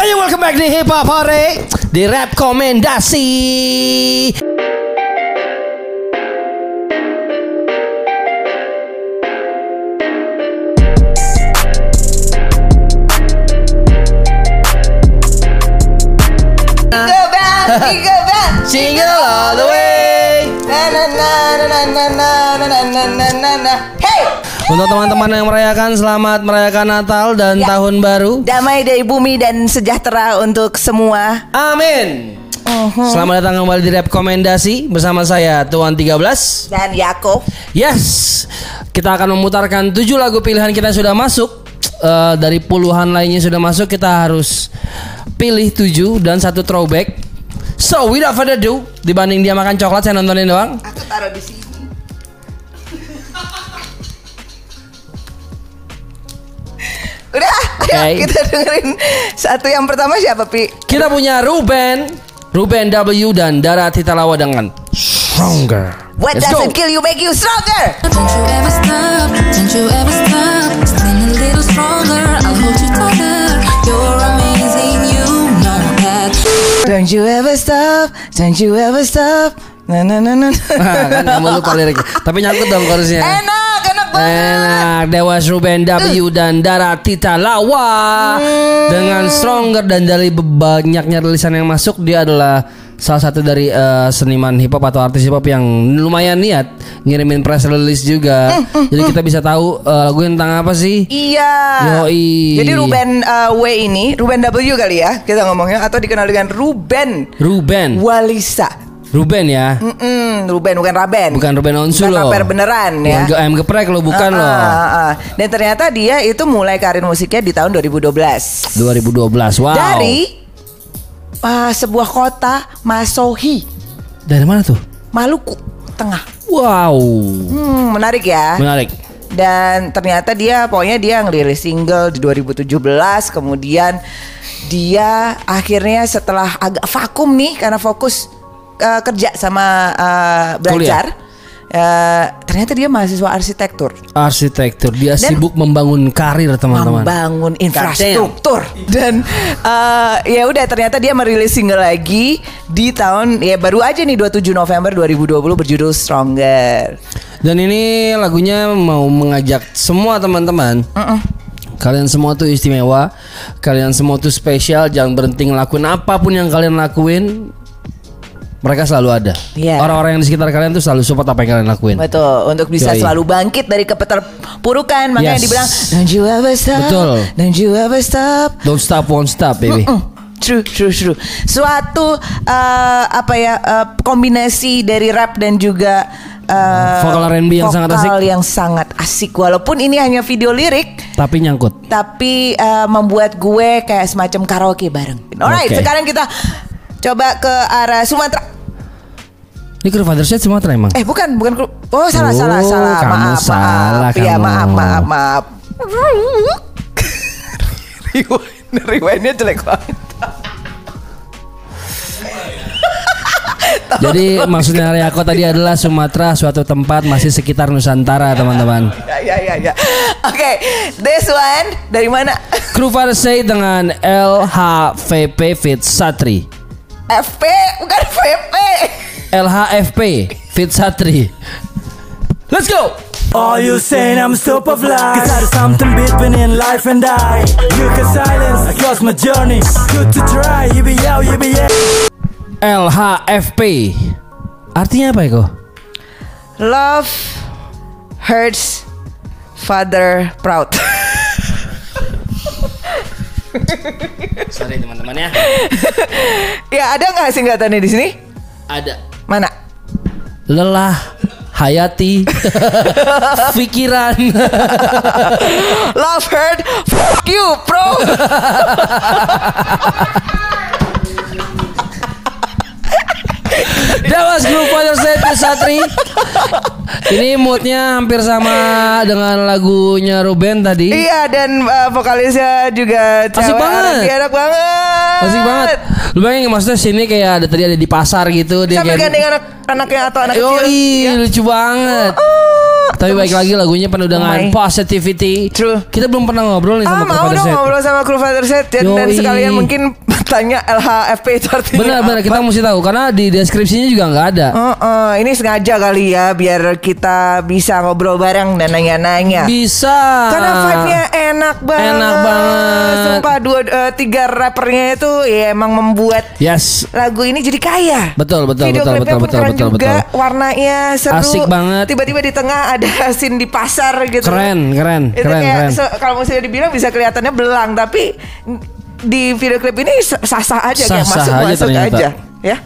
Ayo welcome back di Hip Hop Hore Di rekomendasi Tiga band, tiga band. Single all the way. Na na na na na na na na na na na Untuk teman-teman yang merayakan Selamat merayakan Natal dan Ya. Tahun Baru damai dari bumi dan sejahtera untuk semua. Amin Selamat datang kembali di rekomendasi Bersama saya Tuan 13 Dan Yakob. Yes Kita akan memutarkan 7 lagu pilihan kita yang sudah masuk Eh, Dari puluhan lainnya sudah masuk Kita harus pilih 7 dan satu throwback So without further ado Dibanding dia makan coklat saya nontonin doang Aku taruh di sini. Udah, ayo Oke. kita dengerin satu yang pertama siapa Pi? Kita punya Ruben Ruben W dan Dara Titalawa dengan Stronger What Let's go. doesn't kill you make you stronger? Don't you ever stop, don't you ever stop Stand a little stronger, I'll hold you tighter You're amazing, you know that Don't you ever stop, don't you ever stop. Na na na na. Nah, kan kamu lupa liriknya Tapi nyangkut dong chorusnya Enak, enak banget. Enak Dewas Ruben W dan Dara Tita Lawa Dengan Stronger dan dari banyaknya rilisan yang masuk Dia adalah salah satu dari eh, seniman hip hop atau artis hip hop yang lumayan niat ngirimin press release juga. Jadi kita bisa tahu eh, lagu tentang apa sih? Iya. Yoi. Jadi Ruben uh, W ini, Ruben W kali ya kita ngomongnya atau dikenal dengan Ruben Ruben. Walisa. Ruben ya. Mm-mm, Ruben bukan Raben. Bukan Ruben Onsu Bukan loh. rapper beneran ya. Bukan ayam geprek lo bukan Ah, loh. ah, ah. Dan ternyata dia itu mulai karir musiknya di tahun 2012. 2012. Wow. Dari ah, sebuah kota Masohi, Dari mana tuh? Maluku Tengah. Wow. Hmm, menarik ya. Menarik. Dan ternyata dia pokoknya dia ngerilis single di 2017 kemudian dia akhirnya setelah agak vakum nih karena fokus uh, kerja sama uh, belajar uh, ternyata dia mahasiswa arsitektur Arsitektur. Dia Dan- sibuk membangun karir teman-teman. membangun infrastruktur dan uh, ya udah ternyata dia merilis single lagi di tahun ya baru aja nih 27 November 2020 berjudul Stronger. Dan ini lagunya mau mengajak semua teman-teman. Kalian semua tuh istimewa. Kalian semua tuh spesial. Jangan berhenti ngelakuin apa pun yang kalian lakuin. Mereka selalu ada. Iya. Orang-orang yang di sekitar kalian tuh selalu support apa yang kalian lakuin. Betul, untuk bisa Yoi. selalu bangkit dari keterpurukan makanya Yes. dibilang don't you ever stop. Betul. Don't you ever stop. Don't stop, won't stop, baby. Mm, True, true, true. Suatu uh, apa ya uh, kombinasi dari rap dan juga uh, Vokal R&B yang sangat vokal asik. yang sangat asik. Walaupun ini hanya video lirik, Tapi nyangkut. tapi uh, membuat gue kayak semacam karaoke bareng. Alright, Oke. sekarang kita coba ke arah Sumatera. Ini kru Father Set Sumatera emang. Eh bukan, bukan kru- Oh salah, Oh, salah, salah. kamu maaf, salah, maaf. Iya, kamu. maaf, maaf, maaf. Rewind, rewindnya jelek banget. Jadi maksudnya Riako tadi adalah Sumatera suatu tempat masih sekitar Nusantara teman-teman. Ya, ya, ya, ya. Oke, this one dari mana? Kru Set dengan LHVP Fit Satri. FP, bukan VP. LHFP Fit Satri. Let's go. Are you saying I'm super fly? Cause there's something between in life and die You can silence across my journey Good to try, you be out, you be yeah LHFP. Artinya apa Eko? Love hurts, father proud. Sorry teman-teman ya. ya ada nggak singkatannya di sini? Ada. Mana? Lelah, hayati, pikiran. Love hurt, fuck you, bro. That was Group Father Set Fit Satri. Ini moodnya hampir sama dengan lagunya Ruben tadi. iya dan uh, vokalisnya juga Asik cewek banget. R&B, enak banget. Asik banget. Lu bayangin maksudnya sini kayak ada tadi ada di pasar gitu dia Sambil kayak gandeng anak anaknya atau anak Yoi, kecil. Ya. lucu banget. Tapi baik lagi lagunya penuh dengan Oh my. positivity. True. Kita belum pernah ngobrol nih Ah sama mau Father dong Set. ngobrol sama kru Father Set dan, dan Yoi. sekalian mungkin tanya LHFP itu artinya Benar benar kita mesti tahu karena di deskripsinya juga nggak ada. Oh, oh, ini sengaja kali ya biar kita bisa ngobrol bareng dan nanya-nanya. Bisa. Karena vibe-nya enak banget. Enak banget. Sumpah dua eh, tiga rappernya itu ya emang membuat Yes. lagu ini jadi kaya. Betul, betul, Video betul, betul, betul, keren betul, juga, betul. warnanya seru. Asik banget. Tiba-tiba di tengah ada scene di pasar gitu. Keren, keren, Itu keren, kayak keren. se- kalau misalnya dibilang bisa kelihatannya belang, tapi di video klip ini sah-sah aja kayak Sah-sah masuk aja masuk ternyata. aja, ya.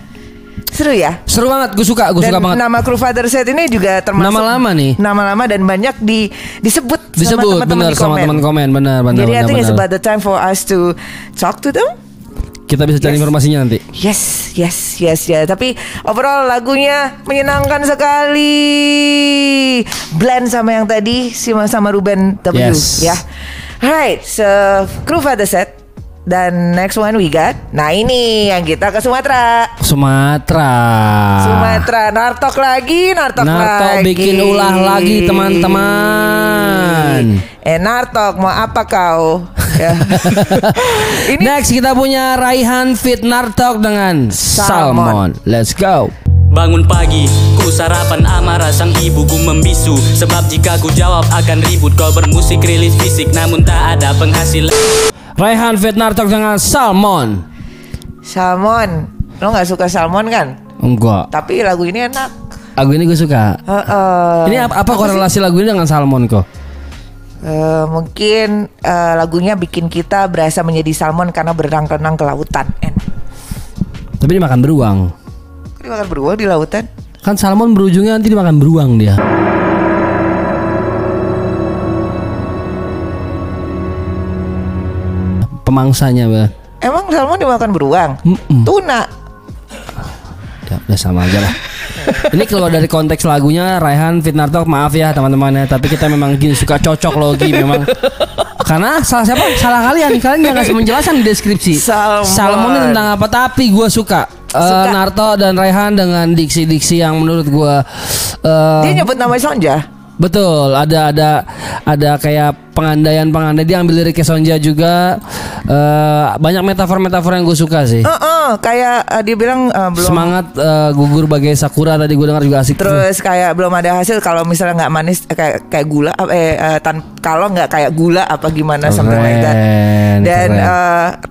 Seru ya. Seru banget, gue suka, gue suka banget. nama kru Father Set ini juga termasuk Nama lama nih. Nama lama dan banyak di disebut, Disebut sama teman-teman di sama komen. teman komen, benar benar Jadi I benar. think it's benar. about the time for us to talk to them. Kita bisa cari Yes. informasinya nanti. Yes, yes, yes, ya. Tapi overall lagunya menyenangkan sekali. Blend sama yang tadi sama sama Ruben W Yes. ya. Alright, so crew Father Set dan next one we got. Nah ini yang kita ke Sumatera. Sumatera. Sumatera, Nartok lagi, Nartok. Nartok lagi. bikin ulah lagi teman-teman. Eh Nartok, mau apa kau? Ya. Ini Next kita punya Raihan Fit Nartok dengan Salmon. Salmon. Let's go. Bangun pagi, ku sarapan amarah sang ibuku membisu Sebab jika ku jawab akan ribut Kau bermusik rilis fisik namun tak ada penghasilan Raihan Fit Nartok dengan Salmon. salmon. Lo nggak suka salmon kan? Enggak. Tapi lagu ini enak. Lagu ini gue suka. Heeh. Ini apa, apa korelasi lagu ini dengan Salmon kok? Eh, mungkin eh, lagunya bikin kita berasa menjadi salmon karena berenang-renang ke lautan. Enak. Tapi dia makan beruang. Dia makan beruang di lautan. Kan salmon berujungnya nanti dimakan beruang dia. Pemangsanya, Bang. Emang salmon dimakan beruang? Mm-mm. Tuna. Ya, udah sama aja lah. Ini keluar dari konteks lagunya Raihan Fitnartok maaf ya teman-teman ya Tapi kita memang gini suka cocok logi memang Karena salah siapa? Salah kalian Kalian nggak ngasih penjelasan di deskripsi Salmon. Salmon ini tentang apa Tapi gue suka, Eh, Suka. Narto dan Raihan dengan diksi-diksi yang menurut gue eh, Dia nyebut nama Sonja. Betul, ada ada ada kayak pengandaian-pengandaian dia ambil lirik Sonja juga. Eh, banyak metafor-metafor yang gue suka sih. Heeh, kayak eh, dia bilang eh, belum Semangat eh, gugur bagai sakura tadi gue dengar juga asik. tuh. Terus kayak belum ada hasil kalau misalnya nggak manis kayak kayak gula eh eh, tan kalau nggak kayak gula apa gimana something like that. Keren, Dan keren.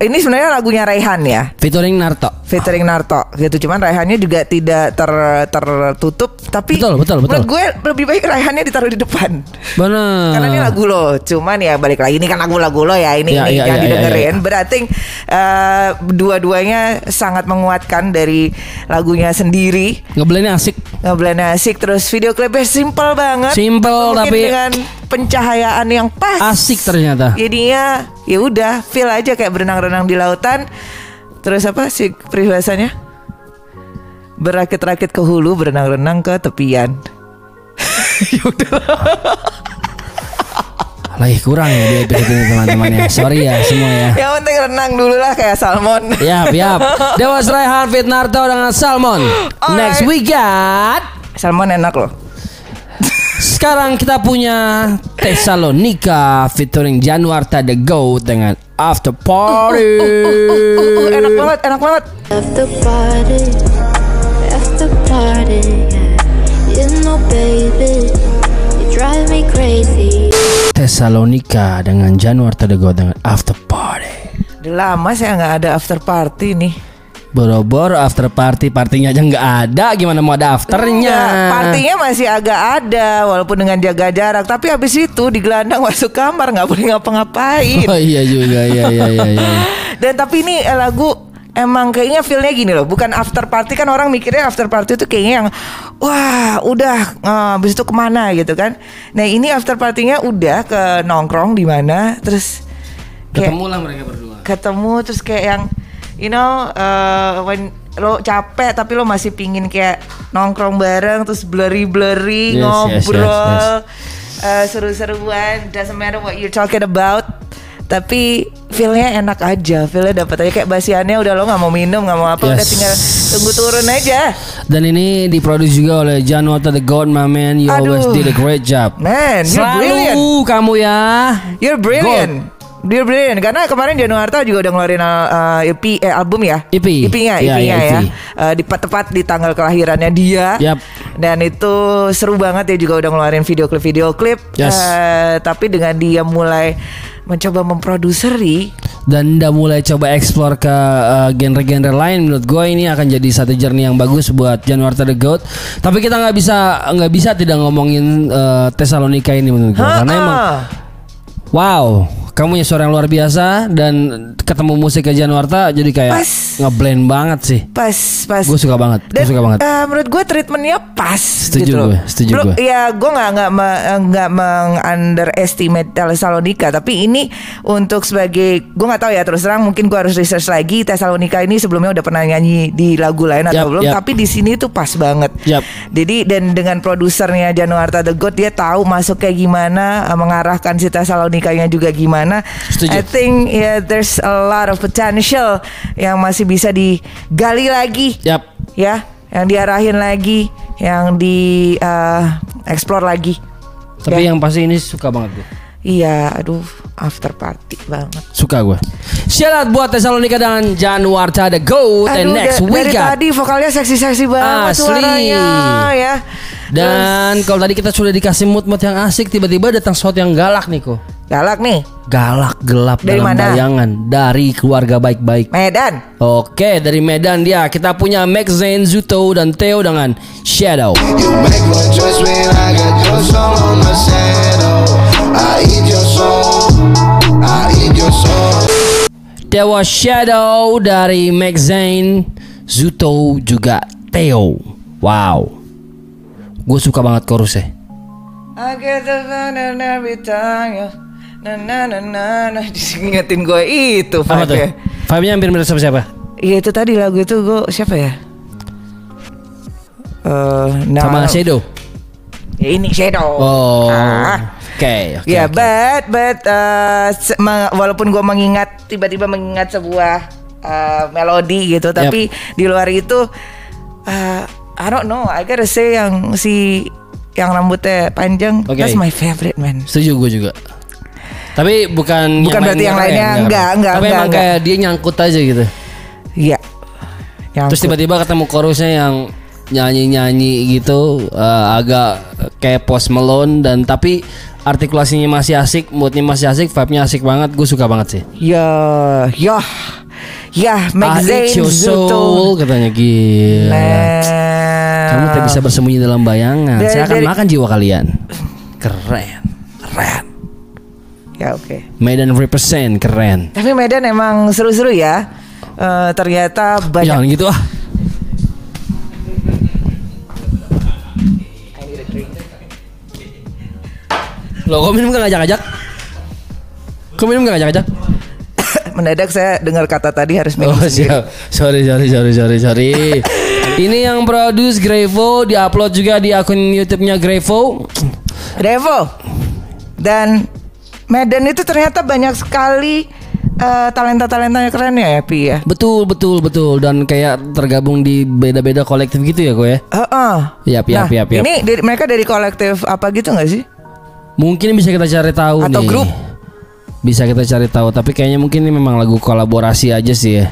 eh, ini sebenarnya lagunya Raihan ya. Featuring Narto. featuring Narto gitu cuman Raihannya juga tidak ter tertutup tapi Betul, betul, betul. menurut gue lebih baik Raihannya ditaruh di depan Benar. karena ini lagu lo cuman ya balik lagi ini kan lagu-lagu lo ya ini, Iya, ini iya, yang iya, didengerin. iya, berarti eh, dua-duanya sangat menguatkan dari lagunya sendiri. Ngeblendnya asik. ngeblend asik terus video klipnya simple banget. Simple, Mungkin tapi- dengan pencahayaan yang pas. Asik ternyata. jadinya ya udah feel aja kayak berenang-renang di lautan. Terus apa sih peribahasanya berakit-rakit ke hulu berenang-renang ke tepian Lagi kurang ya di episode ini teman-teman ya. Sorry ya semua ya. yang penting renang dulu lah kayak salmon Yap, yap. Dewas Raihan Fit Narto dengan Salmon. Next we got salmon enak loh Sekarang kita punya Tesalonika featuring Januarta The Goat dengan After Party. Uh, enak banget enak banget After party, after party, yeah. You know, baby, you drive me crazy. Tesalonika dengan Januarta The Goat dengan After Party. Udah lama saya nggak ada after party nih. Boro-boro after party partinya aja nggak ada. Gimana mau ada afternya? Enggak, partinya masih agak ada walaupun dengan jaga jarak. Tapi habis itu digelandang masuk kamar nggak boleh ngapa-ngapain. Oh iya juga iya iya iya, iya. Dan tapi ini eh, lagu emang kayaknya feelnya gini loh, bukan after party kan orang mikirnya after party itu kayaknya yang wah udah eh, habis itu ke mana? gitu kan. Nah ini after partinya udah ke nongkrong di mana, terus kayak ketemu lah mereka berdua. ketemu terus kayak yang you know eh, when lo capek tapi lo masih pingin kayak nongkrong bareng terus blurry blurry Yes, yes, ngobrol yes, eh, seru-seruan doesn't matter what you're talking about tapi feelnya enak aja, feelnya dapat aja kayak basiannya udah lo nggak mau minum nggak mau apa, udah Yes. tinggal tunggu turun aja. Dan ini diproduksi juga oleh Janwata the God, my man. You Aduh. always did a great job. Man, you're Selalu brilliant. kamu ya. You're brilliant. You're brilliant karena kemarin Januarta juga udah ngeluarin uh, EP eh, album ya. EP. EP-nya, EP-nya ya. EP. Uh, di tepat di tanggal kelahirannya dia. Yap. Dan itu seru banget dia juga udah ngeluarin video klip video klip. Yes. Uh, tapi dengan dia mulai mencoba memproduseri. Dan udah mulai coba explore ke uh, genre-genre lain menurut gue ini akan jadi satu journey yang bagus buat Januarta the Goat. Tapi kita nggak bisa nggak bisa tidak ngomongin uh, Tesalonika ini menurut gue karena emang wow kamu punya suara yang luar biasa dan ketemu musik ke Januarta jadi kayak Pas. ngeblend banget sih. pas pas Gue suka banget, gue suka banget. eh, menurut gue treatmentnya pas. Setuju gitu gue, setuju Belum- gue. Ya gue nggak nggak me- nggak meng-underestimate Tesalonika, tapi ini untuk sebagai gue nggak tahu ya terus terang mungkin gue harus research lagi Tesalonika ini sebelumnya udah pernah nyanyi di lagu lain atau Yap, belum, yap. tapi di sini tuh pas banget. Yap. Jadi dan dengan produsernya Januarta The God dia tahu masuk kayak gimana, eh, mengarahkan si Tesalonikanya juga gimana. Setuju. I think yeah, there's a lot of potential yang masih bisa digali lagi Yap. ya yang diarahin lagi yang di eh, explore lagi Tapi Ya. yang pasti ini suka banget gue. iya aduh after party banget Suka gue. Out buat Tesalonika dan Januarta the Goat and aduh next da- dari tadi vokalnya seksi-seksi banget Asli. suaranya ya Dan kalau tadi kita sudah dikasih mood-mood yang asik, tiba-tiba datang sesuatu yang galak nih kok. galak nih Galak gelap Dari dalam mana? bayangan dari keluarga baik-baik. Medan Oke, dari Medan dia kita punya Max Zain, Zuto dan Theo dengan Shadow. You make my choice when I got your soul on my shadow. I eat your soul. I eat your soul. Dewa Shadow dari Max Zain, Zuto juga Theo. Wow. Gue suka banget chorusnya. I get the fun and every time you na na na na na Diingetin gue itu Apa tuh? vibe-nya. Hampir mirip sama siapa? Iya itu tadi lagu itu gue siapa ya? Eh, nah, Sama Shadow. Ya ini Shadow. Oh. Ah. Oke, oke. Ya, but but uh, walaupun gue mengingat tiba-tiba mengingat sebuah uh, melodi gitu, tapi di luar itu uh, I don't know, I gotta say yang si yang rambutnya panjang, Oke. that's my favorite man. Setuju gue juga. Tapi bukan Bukan berarti yang lainnya, enggak, enggak, Tapi enggak, emang enggak. kayak dia nyangkut aja gitu. Iya. Yang Terus tiba-tiba ketemu chorusnya yang nyanyi-nyanyi gitu eh, agak kayak post Malone dan tapi artikulasinya masih asik, moodnya masih asik, vibe-nya asik banget. Gue suka banget sih. Ya, ya, ya, eat your Zuto. soul katanya gila. Nah, Kamu tak bisa bersembunyi dalam bayangan. Dari- Saya akan dari- makan jiwa kalian. Keren, keren. Ya oke. Medan represent keren. Tapi Medan emang seru-seru ya. Eh, ternyata banyak. Jangan gitu ah. Lo kok minum gak ngajak-ngajak? Kok minum gak ngajak-ngajak? Mendadak saya dengar kata tadi harus minum Oh sendiri. siap Sorry sorry sorry sorry sorry Ini yang produce Grevo Diupload juga di akun Youtube-nya Grevo Revo. Dan Medan itu ternyata banyak sekali eh, talenta-talenta yang keren ya, Pi ya. Betul betul betul Dan kayak tergabung di beda-beda kolektif gitu ya kok ya Heeh. Yap, yap, nah, yap, yap. Ini dari- mereka dari kolektif apa gitu nggak sih? Mungkin bisa kita cari tahu Atau nih grup? Bisa kita cari tahu Tapi kayaknya mungkin ini memang lagu kolaborasi aja sih ya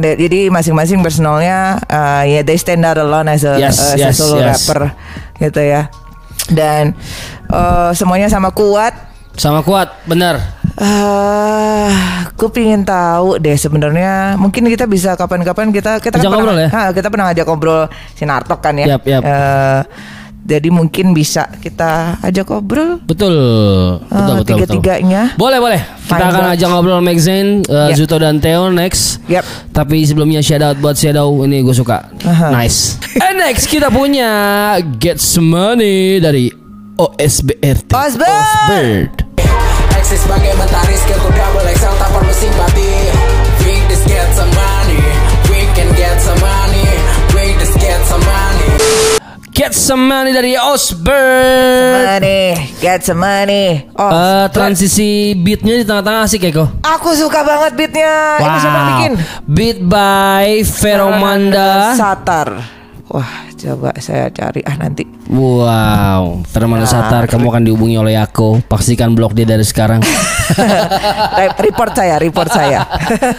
de- jadi masing-masing personalnya eh, ya they stand out alone as a, Yes, as a yes, solo yes. rapper gitu ya. Dan eh, semuanya sama kuat. Sama kuat bener Eh, gue pingin tahu deh sebenarnya mungkin kita bisa kapan-kapan kita kita Ajak pernah, ngobrol ya? Ha, kita pernah ngajak ngobrol si Nartok kan ya. Yap, yap. Eh, jadi mungkin bisa kita ajak ngobrol. Betul. Betul eh, betul betul. tiga-tiganya. Boleh boleh. Kita Fine akan ajak ngobrol Max Zain uh, Ya. Zuto dan Theo next. Yap. Tapi sebelumnya shout out buat Shadow Ini gue suka. Aha. Nice. And next kita punya Get Some Money Dari OSBRT Osbert. Osbert Eksis sebagai mentari skillku double XL tak perlu simpati We just get some money get some money We just get some money Get Some Money dari Osborne. Money, get some money. Oh, Eh, transisi beatnya di tengah-tengah sih Keko. aku suka banget beatnya. Ini siapa bikin? Beat by Feromanda. Satar. Wah, coba saya cari ah nanti. Wow, Feromanda Ya. Satar, kamu akan dihubungi oleh aku. Pastikan blok dia dari sekarang. Re- report saya, report saya.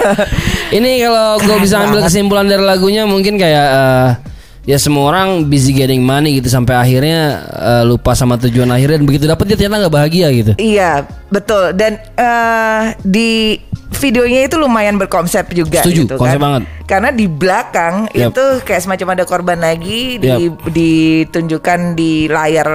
Ini kalau gue bisa ambil kesimpulan dari lagunya mungkin kayak eh, ya semua orang busy getting money gitu sampai akhirnya eh, lupa sama tujuan akhirnya dan begitu dapat dia ternyata nggak bahagia gitu. iya, betul. Dan eh, di videonya itu lumayan berkonsep juga Setuju, gitu konsep kan. banget. Karena di belakang Yap. itu kayak semacam ada korban lagi di, Yap. ditunjukkan di layar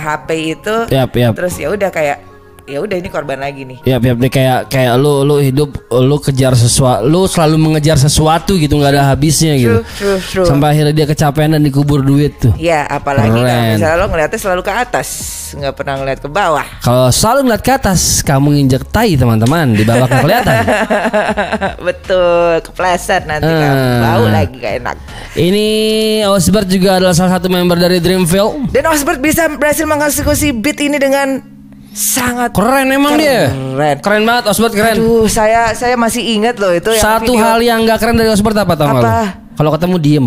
HP itu. Yap, yap. Terus ya udah kayak ya udah ini korban lagi nih. Ya, dia kayak kayak lu lu hidup lu kejar sesuatu, lu selalu mengejar sesuatu gitu nggak ada habisnya gitu. True, true, true. Sampai akhirnya dia kecapean dan dikubur duit tuh. Ya, apalagi kalau misalnya lo ngeliatnya selalu ke atas, nggak pernah ngeliat ke bawah. Kalau selalu ngeliat ke atas, kamu nginjek tai teman-teman di bawah nggak kelihatan. Betul, kepleset nanti Ah. kamu bau lagi gak enak. Ini Osbert juga adalah salah satu member dari Dreamville. Dan Osbert bisa berhasil mengeksekusi beat ini dengan sangat Keren emang dia. Keren. Keren banget Osbert keren. Aduh, saya saya masih ingat loh itu yang Satu video. hal yang gak keren dari Osbert apa tau Apa? Kalau ketemu diem.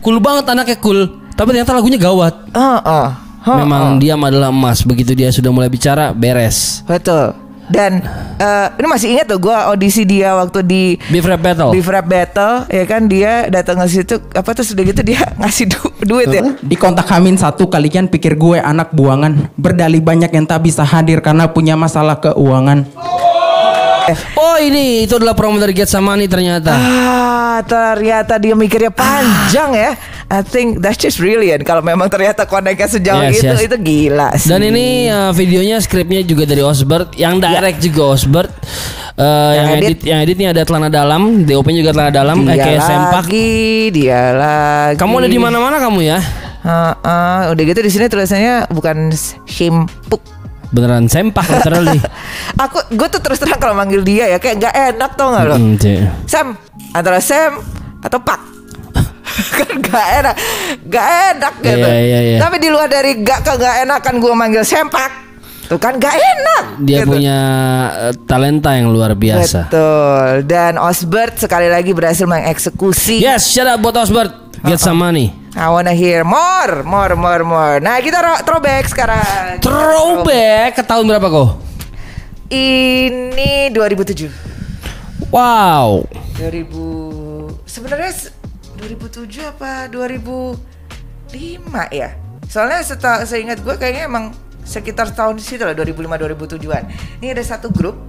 Cool banget anaknya cool, tapi ternyata lagunya gawat. Oh, oh. Oh, Memang diam adalah emas. Begitu dia sudah mulai bicara, beres. betul. Dan eh, ini masih ingat tuh gue audisi dia waktu di Beef Rap Battle. Beef Rap Battle ya kan dia datang ke situ apa terus udah gitu dia ngasih du- duit ya. Di kontak Hamin satu kalian pikir gue anak buangan Berdali banyak yang tak bisa hadir karena punya masalah keuangan Oh ini itu adalah promo dari Get Samani ternyata. Ah, ternyata dia mikirnya panjang ya. I think that's just brilliant. Kalau memang ternyata koneknya sejauh Yes, itu, yes. itu gila sih. Dan ini uh, videonya skripnya juga dari Osbert, yang direct juga Osbert. Uh, yang, Yang edit, edit. yang editnya ada Telana Dalam, DOP juga Telana Dalam, dia kayak sempak. lagi, dia lagi. Kamu ada di mana-mana kamu ya? Ah, ah, udah gitu di sini tulisannya bukan shimpuk. Beneran sempak literally. Aku, gue tuh terus terang kalau manggil dia ya kayak nggak enak tau nggak lo? Mm, Cik. Sam antara Sam atau Pak. Kan gak enak, gak enak gitu. Iya, iya, iya. Tapi di luar dari gak ke gak enak kan gue manggil sempak, tuh kan gak enak. Dia gitu. punya uh, talenta yang luar biasa. Betul. Dan Osbert sekali lagi berhasil mengeksekusi. Yes, shout out buat Osbert. Get some money. I wanna hear more, more, more, more. Nah kita ro- throwback sekarang. Throwback ke tahun berapa kok? Ini 2007. Wow. 2000 sebenarnya se- 2007 apa 2005 ya? Soalnya seta, seingat gue kayaknya emang sekitar tahun situ lah 2005 2007-an. Ini ada satu grup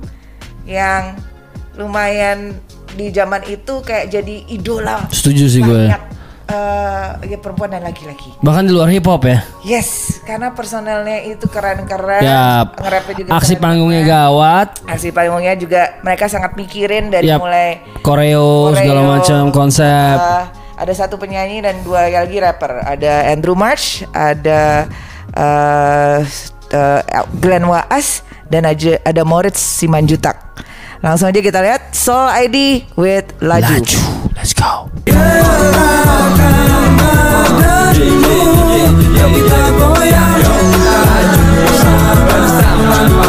yang lumayan di zaman itu kayak jadi idola. Setuju sih gue. banyak eh, ya perempuan dan laki-laki. Bahkan di luar hip hop ya. Yes, karena personelnya itu keren-keren. Ya, nge-rapnya juga aksi keren-keren. panggungnya gawat. Aksi panggungnya juga mereka sangat mikirin dari Yap. mulai Koreo, segala Koreo, macam konsep. uh, ada satu penyanyi dan dua lagi rapper. Ada Andrew March, ada uh, uh, Glenn Waas dan aja ada Moritz Simanjutak. Langsung aja kita lihat Soul ID with Laju. Let's go. Gerakan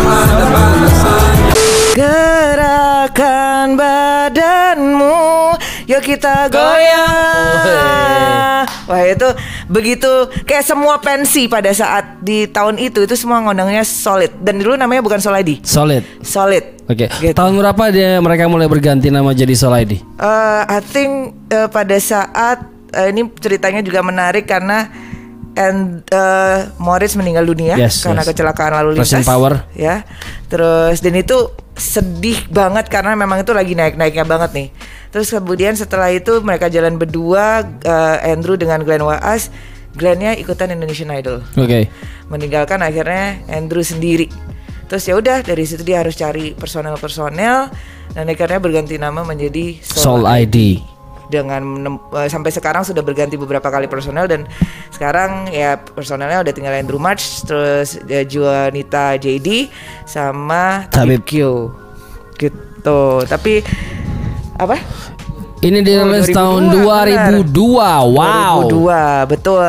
kita goyang Wah itu begitu Kayak semua pensi pada saat di tahun itu Itu semua ngondangnya solid Dan dulu namanya bukan Soul ID Solid. Solid Oke. Gitu. Tahun berapa dia mereka mulai berganti nama jadi Soul ID? Eh, I think eh, pada saat eh, ini ceritanya juga menarik karena and eh, Morris meninggal dunia Yes, karena yes. kecelakaan lalu lintas in power. ya terus dan itu sedih banget karena memang itu lagi naik naiknya banget nih terus kemudian setelah itu mereka jalan berdua eh, Andrew dengan Glenn Waas Glennnya ikutan Indonesian Idol Oke. meninggalkan akhirnya Andrew sendiri. Terus ya udah dari situ dia harus cari personel-personel dan akhirnya berganti nama menjadi Soul ID. Dengan eh, sampai sekarang sudah berganti beberapa kali personel dan sekarang ya personelnya udah tinggal Andrew March, terus ya, Juanita JD sama Tabib. Q gitu. Tapi apa? Ini dirilis tahun 2002, 2002. Wow. 2002 betul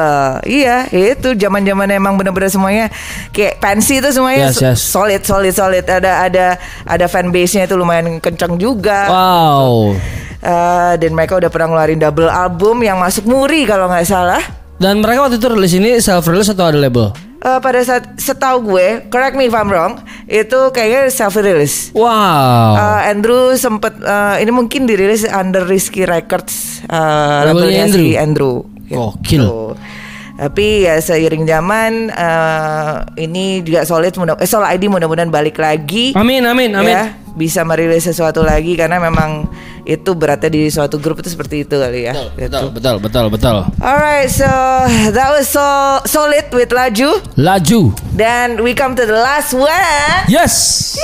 iya itu zaman zaman emang bener-bener semuanya kayak pensi itu semuanya Yes, yes. solid solid solid ada ada ada fanbase nya itu lumayan kencang juga Wow. Eh, dan mereka udah pernah ngeluarin double album yang masuk muri kalau nggak salah Dan mereka waktu itu rilis ini self release atau ada label? Eh, pada saat setahu gue correct me if I'm wrong itu kayaknya self release Wow. Uh, Andrew sempet uh, ini mungkin dirilis under Risky Records uh, Labelnya labelnya si Andrew. Gokil. Gitu. Tapi ya seiring zaman uh, ini juga solid mudah eh Soul ID mudah-mudahan balik lagi. Amin amin amin. Ya, bisa merilis sesuatu lagi karena memang itu beratnya di suatu grup itu seperti itu kali ya. Gitu. Betul betul betul betul. Alright, so that was so solid with Laju Laju. dan we come to the last one. Yes.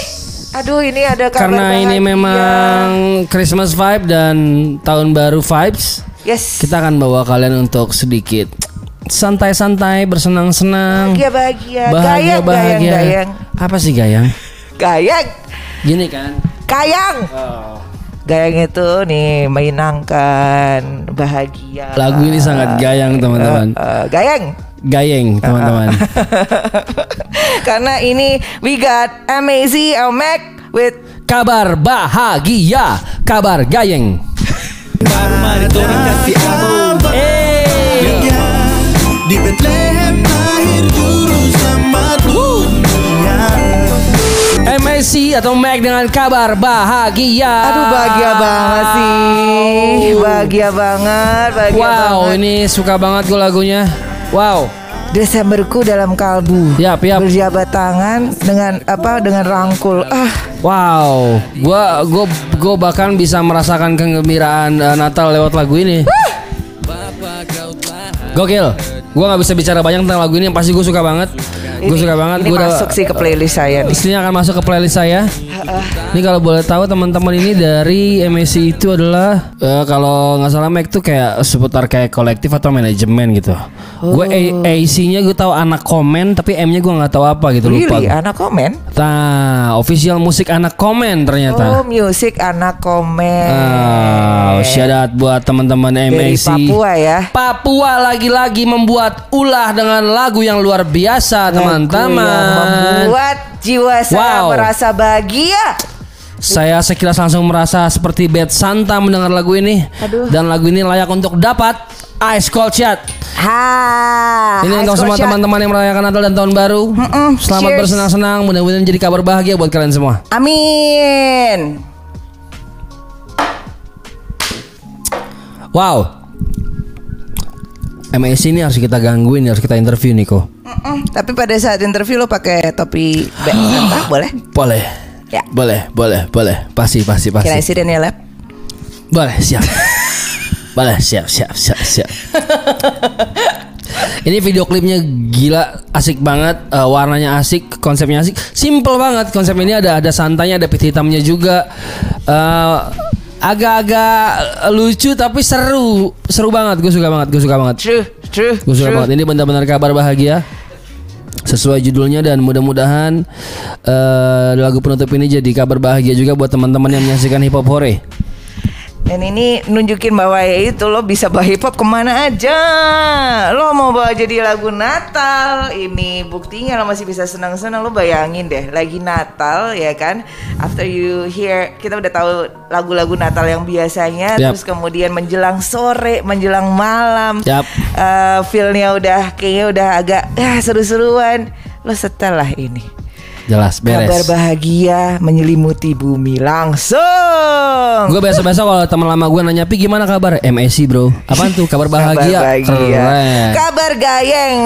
Aduh, ini ada kabar Karena ini bahagia. memang Christmas vibe dan tahun baru vibes, yes. kita akan bawa kalian untuk sedikit santai-santai, bersenang-senang, Bahagia bahagia, bahagia gayang, bahagia. gayang, gayang, Apa sih gayang? gayang, Gini kan? gayang. Gayang itu nih menyenangkan, bahagia. Lagu ini sangat gayang teman-teman. Eh, gayang. Gayeng teman-teman. Karena ini we got Amazy Mac with Kabar bahagia, kabar gayeng. Eh, MAC atau Mac dengan kabar bahagia. Aduh bahagia banget sih. Bahagia banget, bahagia Wow, banget. ini suka banget gue lagunya. Wow. Desemberku dalam kalbu. Yap, yap. Berjabat tangan dengan apa? Dengan rangkul. Ah, Wow, gua gua gua bahkan bisa merasakan kegembiraan eh, Natal lewat lagu ini. Gokil. Gua nggak bisa bicara banyak tentang lagu ini, yang pasti gue suka banget. Gue suka banget. ini Gua udah- masuk sih ke playlist saya nih. Istrinya akan masuk ke playlist saya. Ini kalau boleh tahu teman-teman ini dari MSC itu adalah eh, kalau nggak salah Mac tuh kayak seputar kayak kolektif atau manajemen gitu. Gue AC-nya gue tahu anak komen tapi M-nya gue nggak tahu apa gitu lupa. Really, gua. anak komen? Nah, official musik anak komen ternyata. Oh, music anak komen. Oh, shout out buat teman-teman Dari MAC. Papua ya. Papua lagi-lagi membuat ulah dengan lagu yang luar biasa, Yang teman-teman. Membuat jiwa saya Wow. merasa bahagia. Saya sekilas langsung merasa seperti Bad Santa mendengar lagu ini. Aduh. Dan lagu ini layak untuk dapat Ice Cold Shot. Ha. Ini untuk semua teman-teman yang merayakan Natal dan Tahun Baru. Selamat Cheers. bersenang-senang. Mudah-mudahan jadi kabar bahagia buat kalian semua. Amin. Wow. MAC ini harus kita gangguin, harus kita interview Niko. Mm-mm. Tapi pada saat interview lo pakai topi Bad Santa boleh? Boleh. Ya. Boleh, boleh, boleh. Pasti, pasti, pasti. Kira isi ya Lab? Boleh, siap. Boleh, siap, siap, siap, siap. Ini video klipnya gila, asik banget, eh, warnanya asik, konsepnya asik, simple banget. Konsep ini ada ada santainya, ada pit hitamnya juga. Eh, agak-agak lucu tapi seru, seru banget. Gue suka banget, gue suka banget. True, true. Gue suka true. banget. Ini benar-benar kabar bahagia. Sesuai judulnya dan mudah-mudahan eh, lagu penutup ini jadi kabar bahagia juga buat teman-teman yang menyaksikan hip hop hore. Dan ini nunjukin bahwa ya itu lo bisa bawa hip hop ke mana aja. Lo mau bawa jadi lagu Natal, ini buktinya lo masih bisa senang-senang. Lo bayangin deh, lagi Natal ya kan. After you hear, kita udah tahu lagu-lagu Natal yang biasanya, Yap. terus kemudian menjelang sore, menjelang malam, Yap. eh, feelnya udah kayaknya udah agak ya seru-seruan. Lo setelah ini. Jelas, beres. Kabar bahagia menyelimuti bumi langsung. Gue biasa-biasa kalau teman lama gue nanya, Pi gimana kabar? MSC bro. Apaan tuh? Kabar bahagia. Kabar bahagia. Keren. Kabar gayeng.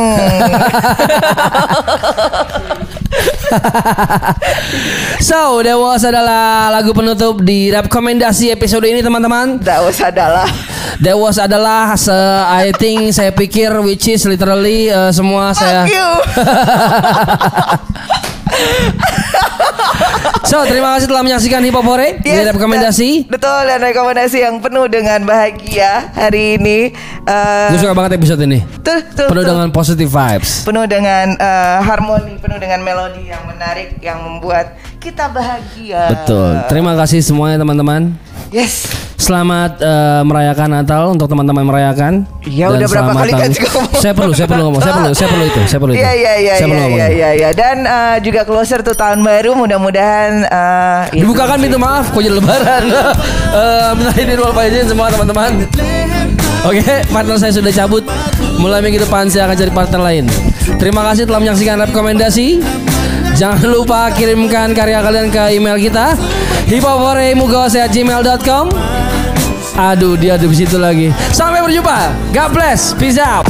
So, that was adalah lagu penutup di rekomendasi episode ini teman-teman. That was adalah That was adalah se I think saya pikir which is literally uh, semua saya. Fuck you. So, terima kasih telah menyaksikan Hip Hop Hore di Yes, rekomendasi. dan- betul dan rekomendasi yang penuh dengan bahagia hari ini. Eh, Gue suka banget episode ini. tuh, tuh, Penuh tuh. dengan positive vibes. penuh dengan eh, harmoni, penuh dengan melodi yang menarik yang membuat kita bahagia. Betul. Terima kasih semuanya teman-teman. Yes. Selamat eh, merayakan Natal untuk teman-teman merayakan. Iya, Dan udah berapa kali kan ngomong. Saya perlu, saya perlu ngomong, saya perlu, saya perlu itu, saya perlu itu. Iya iya iya Saya perlu iya ngomong iya iya dan eh, juga closer tuh tahun baru mudah-mudahan ya, Dibukakan pintu maaf, kok jadi lebaran. Eh, Minta izin wal faizin semua teman-teman. Oke, partner saya sudah cabut. Mulai minggu depan saya akan cari partner lain. Terima kasih telah menyaksikan rekomendasi. Jangan lupa kirimkan karya kalian ke email kita hipoporemugawas@gmail.com. Aduh, dia ada di situ lagi. Sampai berjumpa. God bless. Peace out.